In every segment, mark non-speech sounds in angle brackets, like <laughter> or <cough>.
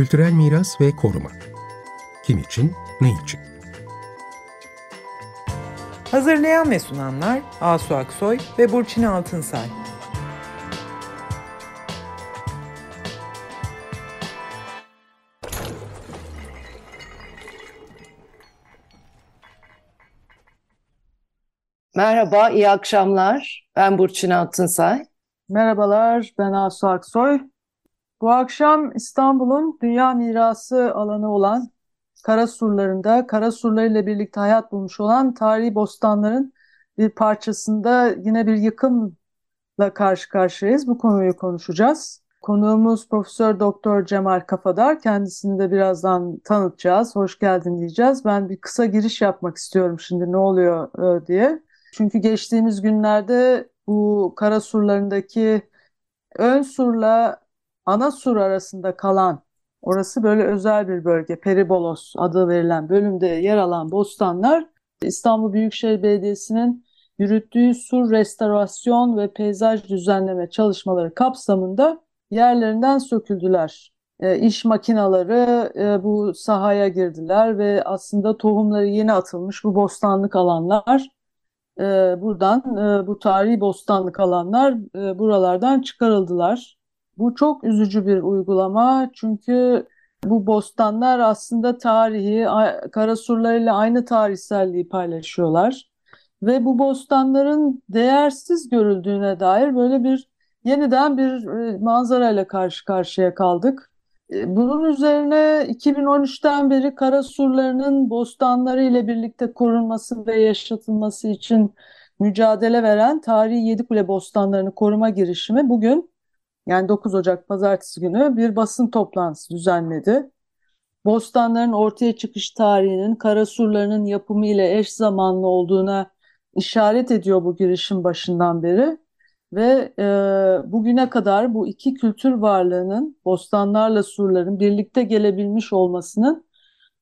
Kültürel miras ve koruma. Kim için, ne için? Hazırlayan ve sunanlar Asu Aksoy ve Burçin Altınsay. Merhaba, iyi akşamlar. Ben Burçin Altınsay. Merhabalar, ben Asu Aksoy. Bu akşam İstanbul'un dünya mirası alanı olan Karasurlarında, Karasurlarıyla birlikte hayat bulmuş olan tarihi bostanların bir parçasında yine bir yıkımla karşı karşıyayız. Bu konuyu konuşacağız. Konuğumuz Profesör Doktor Cemal Kafadar. Kendisini de birazdan tanıtacağız. Hoş geldin diyeceğiz. Ben bir kısa giriş yapmak istiyorum şimdi ne oluyor e, diye. Çünkü geçtiğimiz günlerde bu Karasurlarındaki ön surla ana sur arasında kalan orası böyle özel bir bölge Peribolos adı verilen bölümde yer alan bostanlar İstanbul Büyükşehir Belediyesi'nin yürüttüğü sur restorasyon ve peyzaj düzenleme çalışmaları kapsamında yerlerinden söküldüler. E, iş makinaları e, bu sahaya girdiler ve aslında tohumları yeni atılmış bu bostanlık alanlar e, buradan e, bu tarihi bostanlık alanlar e, buralardan çıkarıldılar. Bu çok üzücü bir uygulama çünkü bu bostanlar aslında tarihi Karasurlarıyla aynı tarihselliği paylaşıyorlar. Ve bu bostanların değersiz görüldüğüne dair böyle bir yeniden bir e, manzarayla karşı karşıya kaldık. E, bunun üzerine 2013'ten beri Karasurlarının bostanları ile birlikte korunması ve yaşatılması için mücadele veren Tarihi Yedikule Bostanlarını koruma girişimi bugün yani 9 Ocak pazartesi günü bir basın toplantısı düzenledi. Bostanların ortaya çıkış tarihinin Karasurlarının yapımı ile eş zamanlı olduğuna işaret ediyor bu girişim başından beri. Ve e, bugüne kadar bu iki kültür varlığının bostanlarla surların birlikte gelebilmiş olmasının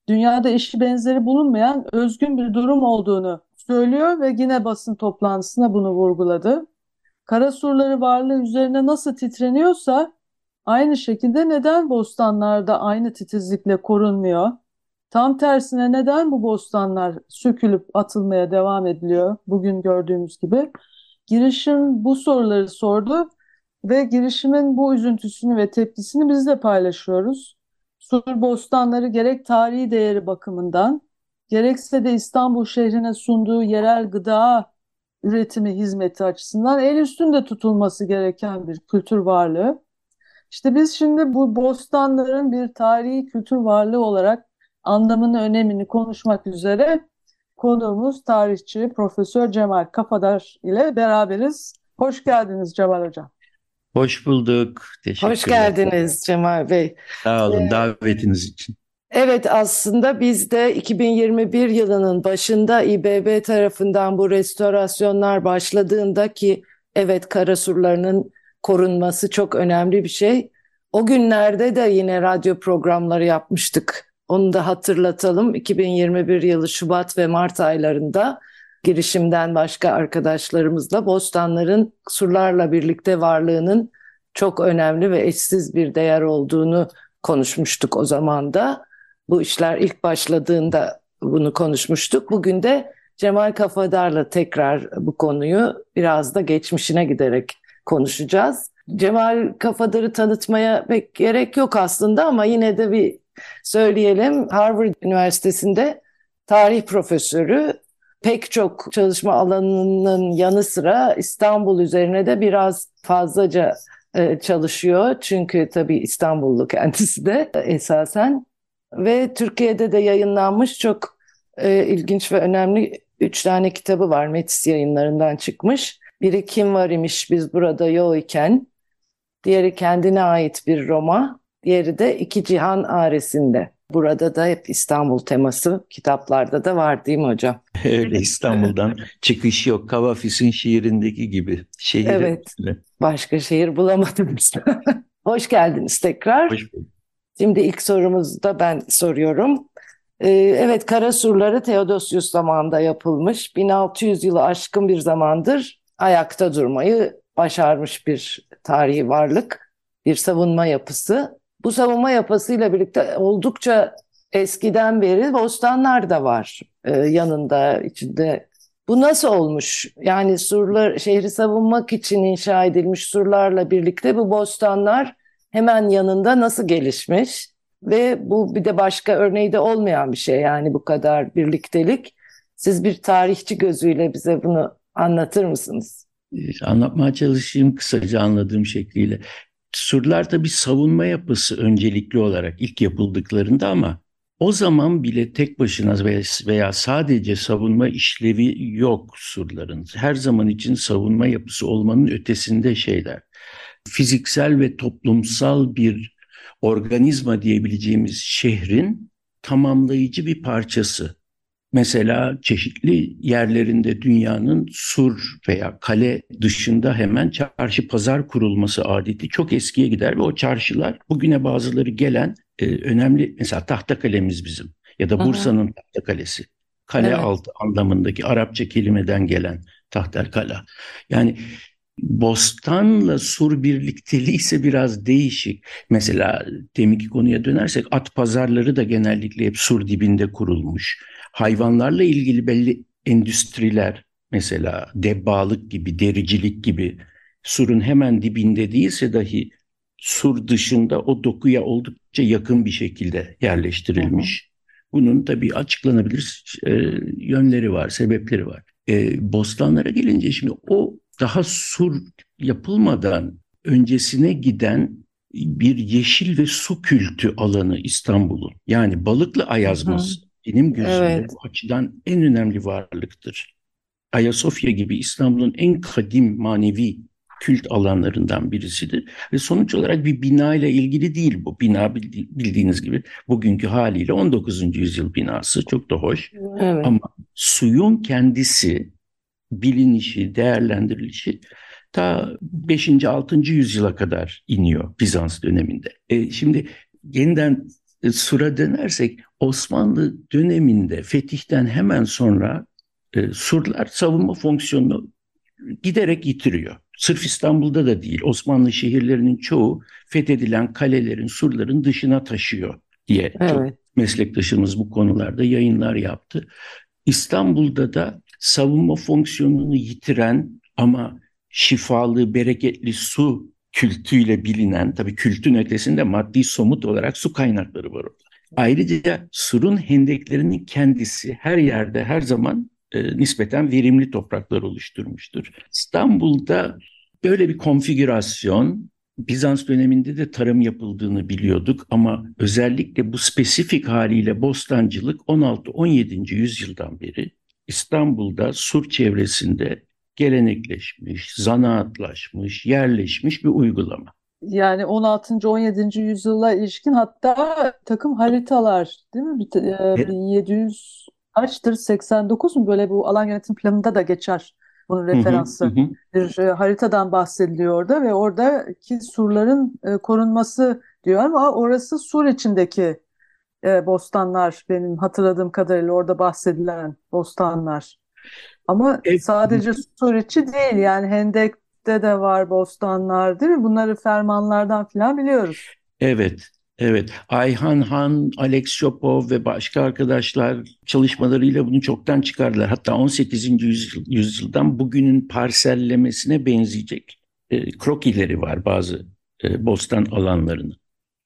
dünyada eşi benzeri bulunmayan özgün bir durum olduğunu söylüyor ve yine basın toplantısında bunu vurguladı. Kara surları varlığı üzerine nasıl titreniyorsa aynı şekilde neden bostanlarda aynı titizlikle korunmuyor? Tam tersine neden bu bostanlar sökülüp atılmaya devam ediliyor bugün gördüğümüz gibi? Girişim bu soruları sordu ve girişimin bu üzüntüsünü ve tepkisini biz de paylaşıyoruz. Sur bostanları gerek tarihi değeri bakımından, gerekse de İstanbul şehrine sunduğu yerel gıda üretimi hizmeti açısından el üstünde tutulması gereken bir kültür varlığı. İşte biz şimdi bu bostanların bir tarihi kültür varlığı olarak anlamını, önemini konuşmak üzere konuğumuz tarihçi Profesör Cemal Kafadar ile beraberiz. Hoş geldiniz Cemal Hocam. Hoş bulduk. Teşekkür Hoş geldiniz Cemal Bey. Sağ olun ee, davetiniz için. Evet aslında biz de 2021 yılının başında İBB tarafından bu restorasyonlar başladığında ki evet karasurlarının korunması çok önemli bir şey. O günlerde de yine radyo programları yapmıştık. Onu da hatırlatalım. 2021 yılı Şubat ve Mart aylarında girişimden başka arkadaşlarımızla bostanların surlarla birlikte varlığının çok önemli ve eşsiz bir değer olduğunu konuşmuştuk o zaman da. Bu işler ilk başladığında bunu konuşmuştuk. Bugün de Cemal Kafadar'la tekrar bu konuyu biraz da geçmişine giderek konuşacağız. Cemal Kafadar'ı tanıtmaya pek gerek yok aslında ama yine de bir söyleyelim. Harvard Üniversitesi'nde tarih profesörü pek çok çalışma alanının yanı sıra İstanbul üzerine de biraz fazlaca e, çalışıyor. Çünkü tabii İstanbullu kendisi de esasen ve Türkiye'de de yayınlanmış çok e, ilginç ve önemli üç tane kitabı var Metis yayınlarından çıkmış. Biri Kim Var imiş Biz Burada Yok iken, diğeri kendine ait bir Roma, diğeri de İki Cihan Aresinde. Burada da hep İstanbul teması kitaplarda da var değil mi hocam? Öyle İstanbul'dan çıkış yok. Kavafis'in şiirindeki gibi. Şehir evet. Başka şehir bulamadım. <laughs> Hoş geldiniz tekrar. Hoş bulduk. Şimdi ilk sorumuzu da ben soruyorum. Ee, evet kara surları Theodosius zamanında yapılmış. 1600 yılı aşkın bir zamandır ayakta durmayı başarmış bir tarihi varlık, bir savunma yapısı. bu savunma yapısıyla birlikte oldukça eskiden beri bostanlar da var e, yanında içinde. Bu nasıl olmuş? Yani surlar şehri savunmak için inşa edilmiş surlarla birlikte bu bostanlar hemen yanında nasıl gelişmiş? Ve bu bir de başka örneği de olmayan bir şey yani bu kadar birliktelik. Siz bir tarihçi gözüyle bize bunu anlatır mısınız? Ee, anlatmaya çalışayım kısaca anladığım şekliyle. Surlar tabii savunma yapısı öncelikli olarak ilk yapıldıklarında ama o zaman bile tek başına veya sadece savunma işlevi yok surların. Her zaman için savunma yapısı olmanın ötesinde şeyler. Fiziksel ve toplumsal bir organizma diyebileceğimiz şehrin tamamlayıcı bir parçası. Mesela çeşitli yerlerinde dünyanın sur veya kale dışında hemen çarşı pazar kurulması adeti çok eskiye gider ve o çarşılar bugüne bazıları gelen e, önemli mesela tahta kalemiz bizim ya da Bursa'nın tahta kalesi. Kale evet. altı anlamındaki Arapça kelimeden gelen tahta kala. Yani Bostanla sur birlikteliği ise biraz değişik. Mesela deminki konuya dönersek at pazarları da genellikle hep sur dibinde kurulmuş. Hayvanlarla ilgili belli endüstriler mesela debbalık gibi, dericilik gibi surun hemen dibinde değilse dahi sur dışında o dokuya oldukça yakın bir şekilde yerleştirilmiş. Bunun tabii açıklanabilir e, yönleri var, sebepleri var. E, bostanlara gelince şimdi o daha sur yapılmadan öncesine giden bir yeşil ve su kültü alanı İstanbul'un. Yani Balıklı Ayazması benim gözümde evet. bu açıdan en önemli varlıktır. Ayasofya gibi İstanbul'un en kadim manevi kült alanlarından birisidir. Ve sonuç olarak bir bina ile ilgili değil bu. Bina bildiğiniz gibi bugünkü haliyle 19. yüzyıl binası çok da hoş. Evet. Ama suyun kendisi bilinişi, değerlendirilişi ta 5. 6. yüzyıla kadar iniyor Bizans döneminde. E, şimdi yeniden e, Sur'a dönersek Osmanlı döneminde fetihten hemen sonra e, surlar savunma fonksiyonunu giderek yitiriyor. Sırf İstanbul'da da değil Osmanlı şehirlerinin çoğu fethedilen kalelerin, surların dışına taşıyor diye evet. meslektaşımız bu konularda yayınlar yaptı. İstanbul'da da savunma fonksiyonunu yitiren ama şifalı, bereketli su kültüyle bilinen, tabii kültün ötesinde maddi somut olarak su kaynakları var orada. Ayrıca surun hendeklerinin kendisi her yerde her zaman e, nispeten verimli topraklar oluşturmuştur. İstanbul'da böyle bir konfigürasyon Bizans döneminde de tarım yapıldığını biliyorduk ama özellikle bu spesifik haliyle bostancılık 16-17. yüzyıldan beri İstanbul'da sur çevresinde gelenekleşmiş, zanaatlaşmış, yerleşmiş bir uygulama. Yani 16. 17. yüzyıla ilişkin hatta takım haritalar değil mi? Bir, e, 1700 kaçtır 89 mu böyle bu alan yönetim planında da geçer bunun referansı. Hı hı hı. Bir e, haritadan bahsediliyor orada ve oradaki surların e, korunması diyor ama orası sur içindeki e, bostanlar benim hatırladığım kadarıyla orada bahsedilen bostanlar. Ama evet. sadece Suriçi değil yani Hendek'te de var bostanlar değil mi? Bunları fermanlardan falan biliyoruz. Evet, evet. Ayhan Han, Alex Shopov ve başka arkadaşlar çalışmalarıyla bunu çoktan çıkardılar. Hatta 18. Yüzyıl, yüzyıldan bugünün parsellemesine benzeyecek e, krokileri var bazı e, bostan alanlarının.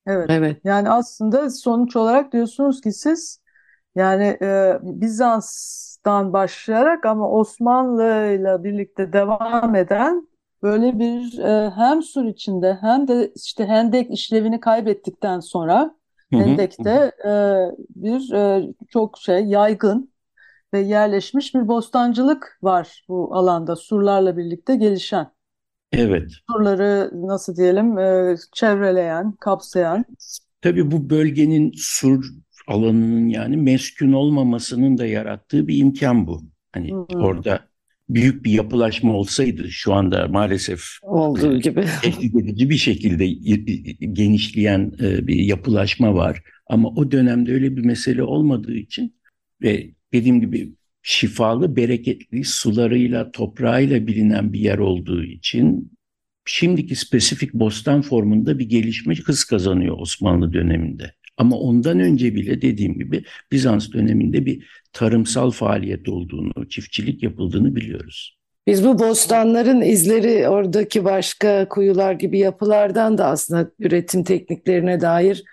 Evet. Evet. Yani aslında sonuç olarak diyorsunuz ki siz yani e, Bizans'tan başlayarak ama Osmanlı ile birlikte devam eden böyle bir e, hem sur içinde hem de işte Hendek işlevini kaybettikten sonra Hendek'te e, bir e, çok şey yaygın ve yerleşmiş bir bostancılık var bu alanda surlarla birlikte gelişen. Evet. Surları nasıl diyelim e, çevreleyen, kapsayan. Tabii bu bölgenin sur alanının yani meskun olmamasının da yarattığı bir imkan bu. Hani hı hı. orada büyük bir yapılaşma olsaydı şu anda maalesef olduğu gibi <laughs> tehdit edici bir şekilde genişleyen e, bir yapılaşma var. Ama o dönemde öyle bir mesele olmadığı için ve dediğim gibi şifalı, bereketli sularıyla, toprağıyla bilinen bir yer olduğu için şimdiki spesifik bostan formunda bir gelişme hız kazanıyor Osmanlı döneminde. Ama ondan önce bile dediğim gibi Bizans döneminde bir tarımsal faaliyet olduğunu, çiftçilik yapıldığını biliyoruz. Biz bu bostanların izleri oradaki başka kuyular gibi yapılardan da aslında üretim tekniklerine dair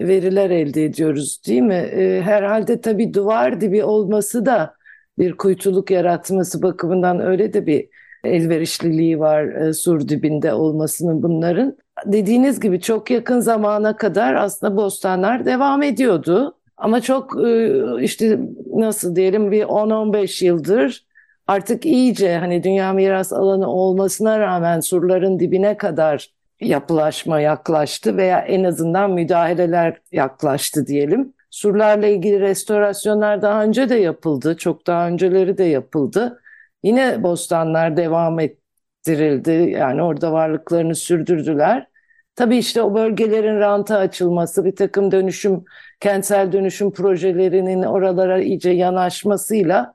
veriler elde ediyoruz değil mi? Ee, herhalde tabii duvar dibi olması da bir kuytuluk yaratması bakımından öyle de bir elverişliliği var e, sur dibinde olmasının bunların. Dediğiniz gibi çok yakın zamana kadar aslında bostanlar devam ediyordu. Ama çok e, işte nasıl diyelim bir 10-15 yıldır artık iyice hani dünya miras alanı olmasına rağmen surların dibine kadar yapılaşma yaklaştı veya en azından müdahaleler yaklaştı diyelim. Surlarla ilgili restorasyonlar daha önce de yapıldı, çok daha önceleri de yapıldı. Yine bostanlar devam ettirildi, yani orada varlıklarını sürdürdüler. Tabii işte o bölgelerin ranta açılması, bir takım dönüşüm, kentsel dönüşüm projelerinin oralara iyice yanaşmasıyla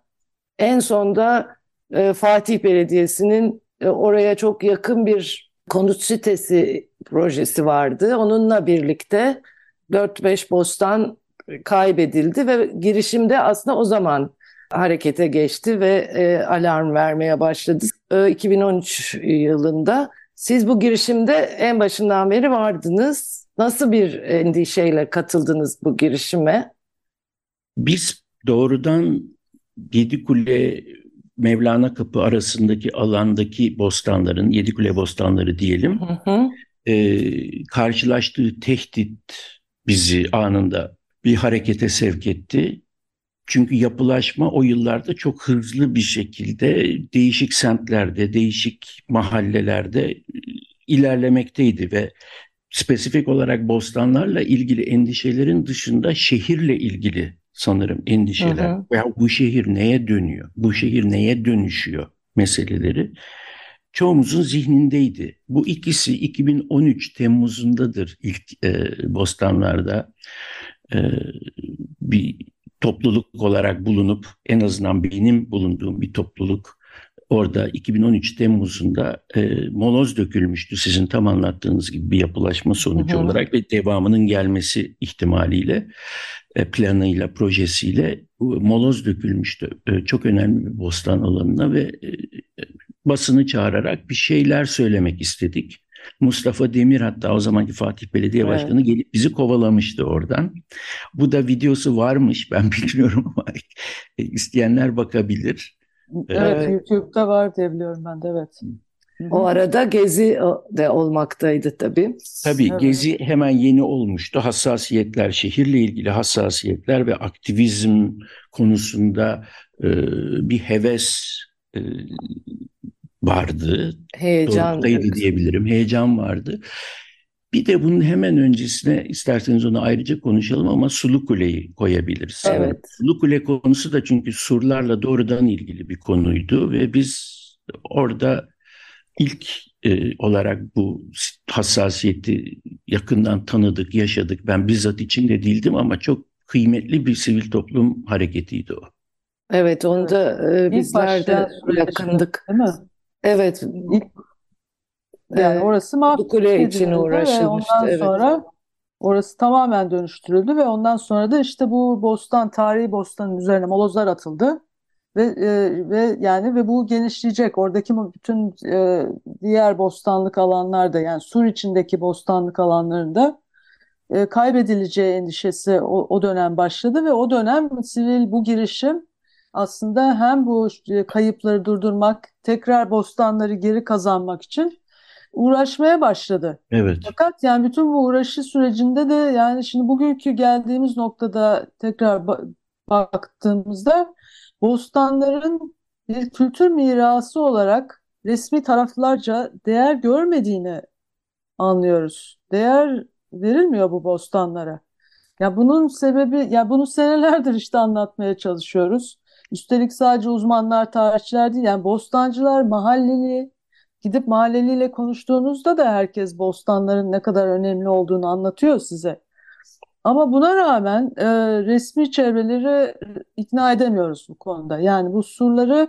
en sonda e, Fatih Belediyesi'nin e, oraya çok yakın bir konut sitesi projesi vardı. Onunla birlikte 4-5 bostan kaybedildi ve girişimde aslında o zaman harekete geçti ve e, alarm vermeye başladı. E, 2013 yılında siz bu girişimde en başından beri vardınız. Nasıl bir endişeyle katıldınız bu girişime? Biz doğrudan Yedikule Mevlana Kapı arasındaki alandaki bostanların, Yedikule bostanları diyelim, hı hı. E, karşılaştığı tehdit bizi anında bir harekete sevk etti. Çünkü yapılaşma o yıllarda çok hızlı bir şekilde değişik semtlerde, değişik mahallelerde e, ilerlemekteydi ve spesifik olarak bostanlarla ilgili endişelerin dışında şehirle ilgili sanırım endişeler. Hı hı. Veya bu şehir neye dönüyor? Bu şehir neye dönüşüyor meseleleri çoğumuzun zihnindeydi. Bu ikisi 2013 Temmuz'undadır ilk e, Bostanlar'da e, bir topluluk olarak bulunup en azından benim bulunduğum bir topluluk orada 2013 Temmuz'unda e, moloz dökülmüştü sizin tam anlattığınız gibi bir yapılaşma sonucu hı hı. olarak ve devamının gelmesi ihtimaliyle e, planıyla projesiyle moloz dökülmüştü. E, çok önemli bir bostan alanına ve e, basını çağırarak bir şeyler söylemek istedik. Mustafa Demir hatta o zamanki Fatih Belediye Başkanı evet. gelip bizi kovalamıştı oradan. Bu da videosu varmış ben <laughs> bilmiyorum ama isteyenler bakabilir. Evet ee, YouTube'da var diye biliyorum ben de evet. O arada Gezi de olmaktaydı tabii. Tabii evet. Gezi hemen yeni olmuştu. Hassasiyetler, şehirle ilgili hassasiyetler ve aktivizm konusunda e, bir heves e, vardı. Heyecan. Doğrultaydı diyebilirim. Heyecan vardı. Bir de bunun hemen öncesine isterseniz onu ayrıca konuşalım ama Sulu Kule'yi koyabiliriz. Evet. Sulu Kule konusu da çünkü surlarla doğrudan ilgili bir konuydu ve biz orada ilk e, olarak bu hassasiyeti yakından tanıdık, yaşadık. Ben bizzat içinde değildim ama çok kıymetli bir sivil toplum hareketiydi o. Evet, onu da e, bizler de yakındık. Değil mi? Evet. İlk, yani orası mahkule için uğraşılmıştı. Ondan evet. sonra orası tamamen dönüştürüldü ve ondan sonra da işte bu bostan, tarihi bostanın üzerine molozlar atıldı. Ve, e, ve yani ve bu genişleyecek. Oradaki bütün e, diğer bostanlık alanlarda yani sur içindeki bostanlık alanlarında e, kaybedileceği endişesi o, o dönem başladı ve o dönem sivil bu girişim aslında hem bu kayıpları durdurmak, tekrar bostanları geri kazanmak için uğraşmaya başladı. Evet. Fakat yani bütün bu uğraşı sürecinde de yani şimdi bugünkü geldiğimiz noktada tekrar baktığımızda bostanların bir kültür mirası olarak resmi taraflarca değer görmediğini anlıyoruz. Değer verilmiyor bu bostanlara. Ya bunun sebebi ya bunu senelerdir işte anlatmaya çalışıyoruz. Üstelik sadece uzmanlar, tarihçiler değil yani bostancılar, mahalleli, gidip mahalleliyle konuştuğunuzda da herkes bostanların ne kadar önemli olduğunu anlatıyor size. Ama buna rağmen e, resmi çevreleri ikna edemiyoruz bu konuda. Yani bu surları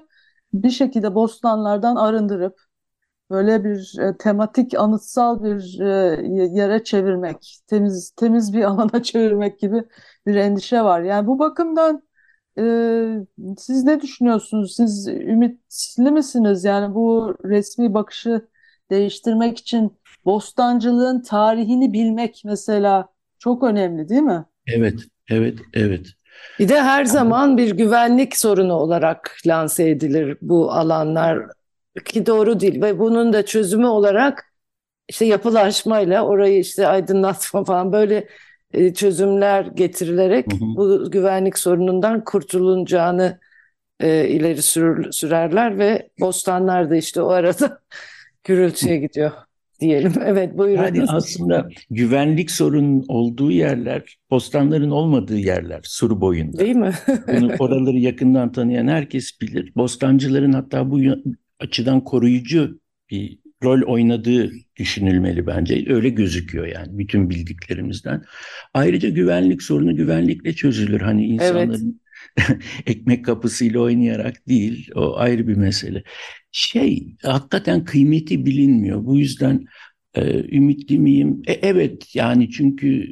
bir şekilde bostanlardan arındırıp böyle bir e, tematik, anıtsal bir e, yere çevirmek, temiz temiz bir <laughs> alana çevirmek gibi bir endişe var. Yani bu bakımdan e, siz ne düşünüyorsunuz? Siz ümitli misiniz? Yani bu resmi bakışı değiştirmek için bostancılığın tarihini bilmek mesela çok önemli değil mi? Evet, evet, evet. Bir de her zaman bir güvenlik sorunu olarak lanse edilir bu alanlar ki doğru değil ve bunun da çözümü olarak işte yapılaşmayla orayı işte aydınlatma falan böyle e, çözümler getirilerek hı hı. bu güvenlik sorunundan kurtulunacağını e, ileri sür, sürerler ve bostanlar da işte o arada <laughs> gürültüye gidiyor diyelim. <laughs> Evet buyurun. Yani aslında güvenlik sorunun olduğu yerler, bostanların olmadığı yerler sur boyunda. Değil mi? Bunu <laughs> oraları yakından tanıyan herkes bilir. Bostancıların hatta bu açıdan koruyucu bir rol oynadığı düşünülmeli bence. Öyle gözüküyor yani bütün bildiklerimizden. Ayrıca güvenlik sorunu güvenlikle çözülür. Hani insanların evet. <laughs> ekmek kapısıyla oynayarak değil. O ayrı bir mesele. Şey hakikaten kıymeti bilinmiyor. Bu yüzden e, ümitli miyim? E, evet yani çünkü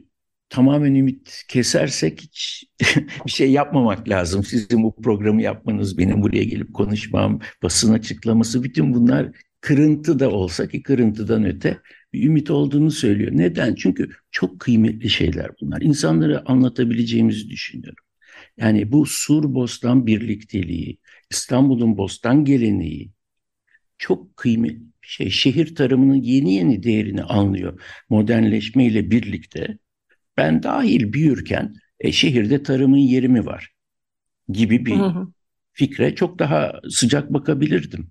tamamen ümit kesersek hiç <laughs> bir şey yapmamak lazım. Sizin bu programı yapmanız, benim buraya gelip konuşmam, basın açıklaması bütün bunlar kırıntı da olsa ki kırıntıdan öte bir ümit olduğunu söylüyor. Neden? Çünkü çok kıymetli şeyler bunlar. İnsanlara anlatabileceğimizi düşünüyorum. Yani bu Sur-Bostan birlikteliği, İstanbul'un Bostan geleneği çok kıymetli bir şey. Şehir tarımının yeni yeni değerini anlıyor modernleşmeyle birlikte ben dahil büyürken e, şehirde tarımın yeri mi var gibi bir hı hı. fikre çok daha sıcak bakabilirdim.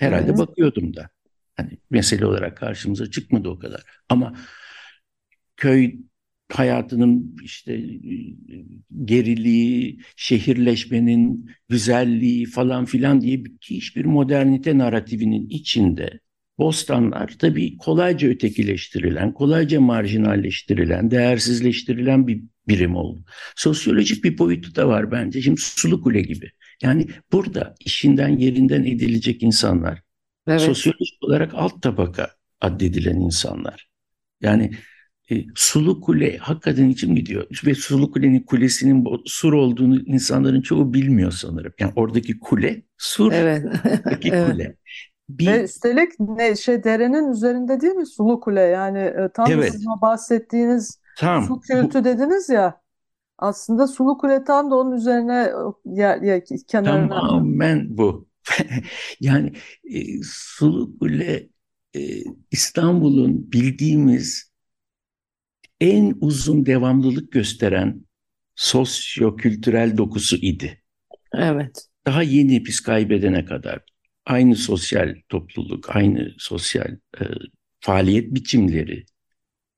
Herhalde evet. bakıyordum da. Hani mesele olarak karşımıza çıkmadı o kadar. Ama köy hayatının işte geriliği, şehirleşmenin güzelliği falan filan diye hiçbir modernite narratifinin içinde Bostanlar tabii kolayca ötekileştirilen, kolayca marjinalleştirilen, değersizleştirilen bir birim oldu. Sosyolojik bir boyutu da var bence. Şimdi Sulu Kule gibi. Yani burada işinden yerinden edilecek insanlar, evet. sosyolojik olarak alt tabaka addedilen insanlar. Yani e, Sulu Kule hakikaten için gidiyor. Ve Sulu Kule'nin kulesinin sur olduğunu insanların çoğu bilmiyor sanırım. Yani oradaki kule sur, evet. oradaki <laughs> evet. kule. Bir... Ve üstelik ne, şey derenin üzerinde değil mi Sulu Kule? Yani e, tam evet. sizin bahsettiğiniz tam. su kültü Bu... dediniz ya. Aslında Sulu Kule tam da onun üzerine yer, yer kenarına. Tamamen bu. <laughs> yani e, Sulu Kule e, İstanbul'un bildiğimiz en uzun devamlılık gösteren sosyo-kültürel dokusu idi. Evet. Daha yeni biz kaybedene kadar aynı sosyal topluluk, aynı sosyal e, faaliyet biçimleri.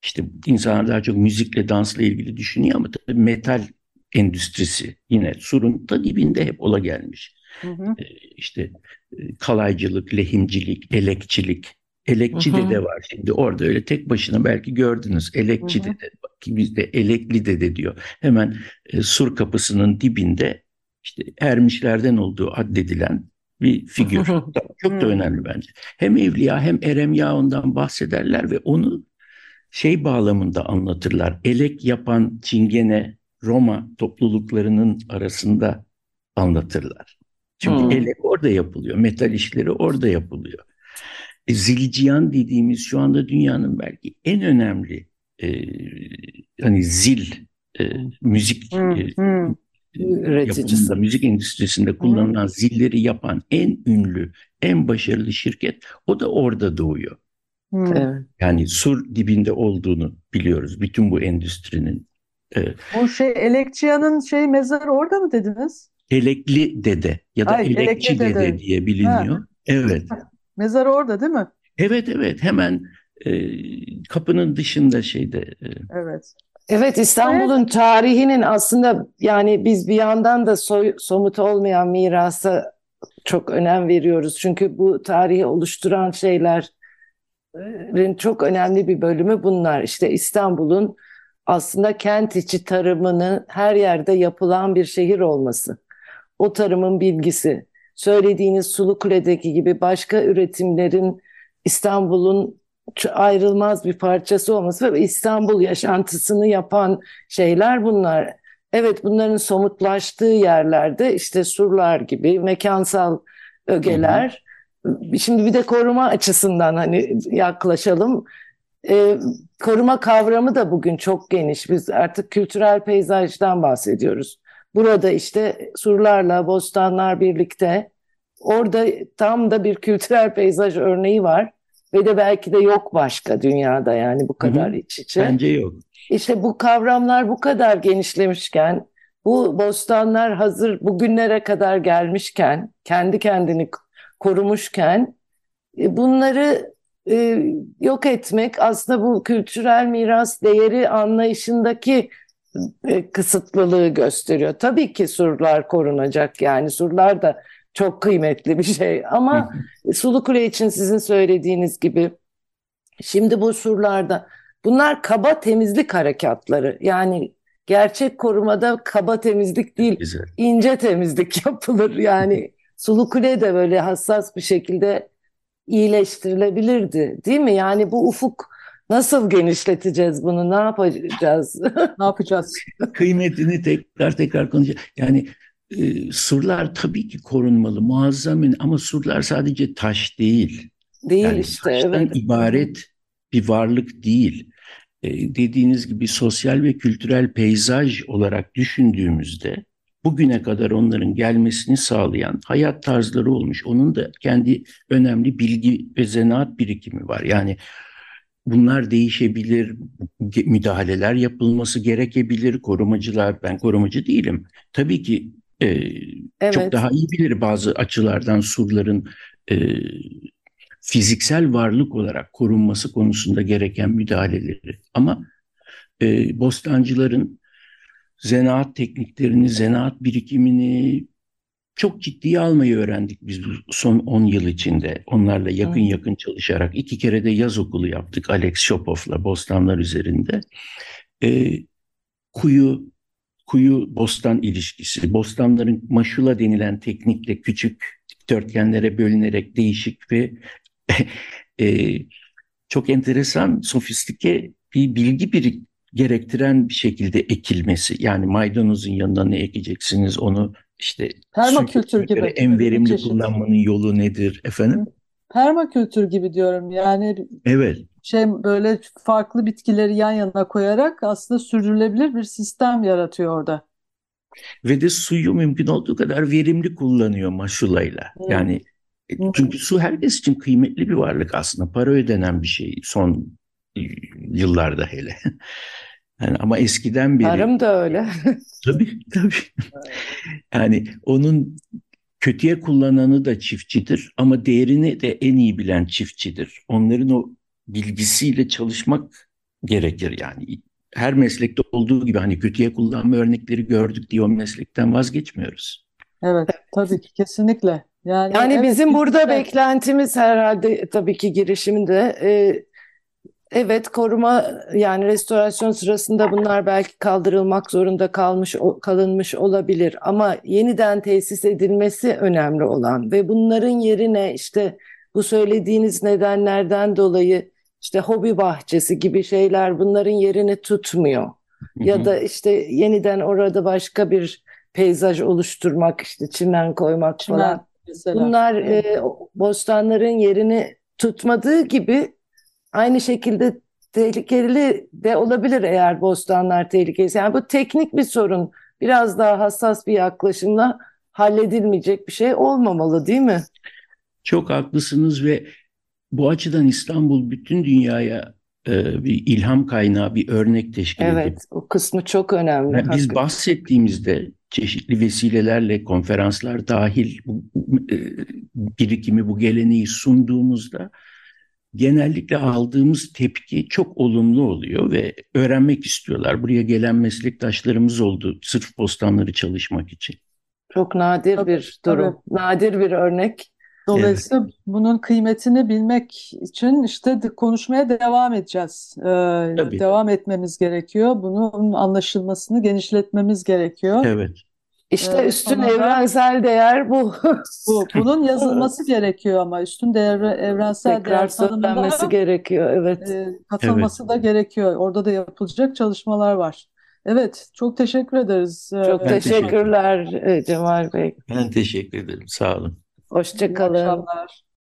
İşte insanlar daha çok müzikle, dansla ilgili düşünüyor ama tabii metal endüstrisi yine surun da dibinde hep ola gelmiş. Hı hı. E, işte e, kalaycılık, lehimcilik, elekçilik. Elekçi de de var şimdi orada öyle tek başına belki gördünüz. Elekçi de de ki bizde Elekli de de diyor. Hemen e, sur kapısının dibinde işte ermişlerden olduğu addedilen bir figür. <laughs> Çok da önemli bence. Hem Evliya hem Eremya ondan bahsederler ve onu şey bağlamında anlatırlar. Elek yapan Çingene Roma topluluklarının arasında anlatırlar. Çünkü hmm. elek orada yapılıyor. Metal işleri orada yapılıyor. E, zilciyan dediğimiz şu anda dünyanın belki en önemli e, hani zil e, müzik hmm. E, hmm yapımında, müzik endüstrisinde kullanılan Hı. zilleri yapan en ünlü, en başarılı şirket o da orada doğuyor. Hı. Yani sur dibinde olduğunu biliyoruz bütün bu endüstrinin. Ee, o şey Elekçia'nın şey mezarı orada mı dediniz? Elekli Dede ya da Ay, Elekçi Dede, dede diye biliniyor. Ha. Evet. Mezarı orada değil mi? Evet evet hemen e, kapının dışında şeyde. E, evet. Evet İstanbul'un evet. tarihinin aslında yani biz bir yandan da soy, somut olmayan mirasa çok önem veriyoruz. Çünkü bu tarihi oluşturan şeylerin çok önemli bir bölümü bunlar. İşte İstanbul'un aslında kent içi tarımının her yerde yapılan bir şehir olması. O tarımın bilgisi, söylediğiniz Sulukule'deki gibi başka üretimlerin İstanbul'un ayrılmaz bir parçası olması ve İstanbul yaşantısını yapan şeyler bunlar. Evet bunların somutlaştığı yerlerde işte surlar gibi mekansal ögeler. Şimdi bir de koruma açısından hani yaklaşalım. Ee, koruma kavramı da bugün çok geniş. Biz artık kültürel peyzajdan bahsediyoruz. Burada işte surlarla bostanlar birlikte orada tam da bir kültürel peyzaj örneği var ve de belki de yok başka dünyada yani bu kadar Hı hı. iç içe. Bence yok. İşte bu kavramlar bu kadar genişlemişken, bu bostanlar hazır bugünlere kadar gelmişken, kendi kendini korumuşken e, bunları e, yok etmek aslında bu kültürel miras değeri anlayışındaki e, kısıtlılığı gösteriyor. Tabii ki surlar korunacak yani surlar da çok kıymetli bir şey ama Sulukule için sizin söylediğiniz gibi şimdi bu surlarda bunlar kaba temizlik harekatları yani gerçek korumada kaba temizlik değil Güzel. ince temizlik yapılır yani Sulukule de böyle hassas bir şekilde iyileştirilebilirdi değil mi? Yani bu ufuk nasıl genişleteceğiz bunu ne yapacağız? Ne yapacağız? <laughs> Kıymetini tekrar tekrar konuşacağız. Yani e, surlar tabii ki korunmalı, muazzam ama surlar sadece taş değil. Değil Yani işte taştan evet. ibaret bir varlık değil. E, dediğiniz gibi sosyal ve kültürel peyzaj olarak düşündüğümüzde bugüne kadar onların gelmesini sağlayan hayat tarzları olmuş. Onun da kendi önemli bilgi ve zanaat birikimi var. Yani bunlar değişebilir, müdahaleler yapılması gerekebilir. Korumacılar, ben korumacı değilim. Tabii ki e, çok Evet. daha iyi bilir bazı açılardan surların e, fiziksel varlık olarak korunması konusunda gereken müdahaleleri. Ama e, bostancıların zanaat tekniklerini, zanaat birikimini çok ciddiye almayı öğrendik biz bu son 10 yıl içinde. Onlarla yakın Hı. yakın çalışarak iki kere de yaz okulu yaptık Alex Shopoff'la bostanlar üzerinde. E, kuyu kuyu bostan ilişkisi, bostanların maşula denilen teknikle küçük dikdörtgenlere bölünerek değişik ve <laughs> e, çok enteresan, sofistike bir bilgi bir gerektiren bir şekilde ekilmesi. Yani maydanozun yanına ne ekeceksiniz onu işte Permakültür gibi en verimli çeşit. kullanmanın yolu nedir efendim? Permakültür gibi diyorum. Yani Evet. şey böyle farklı bitkileri yan yana koyarak aslında sürdürülebilir bir sistem yaratıyor orada. Ve de suyu mümkün olduğu kadar verimli kullanıyor maşulayla. Hı. Yani e, çünkü su herkes için kıymetli bir varlık aslında. Para ödenen bir şey son e, yıllarda hele. <laughs> Yani ama eskiden beri Tarım da öyle. <laughs> tabii tabii. Yani onun kötüye kullananı da çiftçidir ama değerini de en iyi bilen çiftçidir. Onların o bilgisiyle çalışmak gerekir yani. Her meslekte olduğu gibi hani kötüye kullanma örnekleri gördük diye o meslekten vazgeçmiyoruz. Evet, tabii ki kesinlikle. Yani Yani evet, bizim burada beklentimiz herhalde tabii ki girişimde e, evet koruma yani restorasyon sırasında bunlar belki kaldırılmak zorunda kalmış kalınmış olabilir ama yeniden tesis edilmesi önemli olan ve bunların yerine işte bu söylediğiniz nedenlerden dolayı işte hobi bahçesi gibi şeyler bunların yerini tutmuyor. Ya da işte yeniden orada başka bir peyzaj oluşturmak işte çimen koymak Çimen falan. mesela. Bunlar e, bostanların yerini tutmadığı gibi aynı şekilde tehlikeli de olabilir eğer bostanlar tehlikeliyse. Yani bu teknik bir sorun. Biraz daha hassas bir yaklaşımla halledilmeyecek bir şey olmamalı değil mi? Çok haklısınız ve bu açıdan İstanbul bütün dünyaya e, bir ilham kaynağı, bir örnek teşkil ediyor. Evet, o kısmı çok önemli. Yani biz bahsettiğimizde çeşitli vesilelerle konferanslar dahil bu e, birikimi, bu geleneği sunduğumuzda genellikle aldığımız tepki çok olumlu oluyor ve öğrenmek istiyorlar. Buraya gelen meslektaşlarımız oldu sırf bostanları çalışmak için. Çok nadir Tabii, bir durum, nadir bir örnek. Dolayısıyla bunun kıymetini bilmek için işte konuşmaya devam edeceğiz. Ee, Tabii. devam etmemiz gerekiyor. Bunun anlaşılmasını genişletmemiz gerekiyor. Evet. İşte Ee, üstün sonra da- evrensel değer bu. <laughs> Bu, bunun yazılması gerekiyor ama üstün değer, evrensel Tekrar değer tanımında gerekiyor. Evet. e, katılması da gerekiyor. Orada da yapılacak çalışmalar var. Evet, çok teşekkür ederiz. Ee, Çok Ben teşekkür teşekkürler e, Cemal Bey. Ben teşekkür ederim. Sağ olun. Hoşça iyi akşamlar.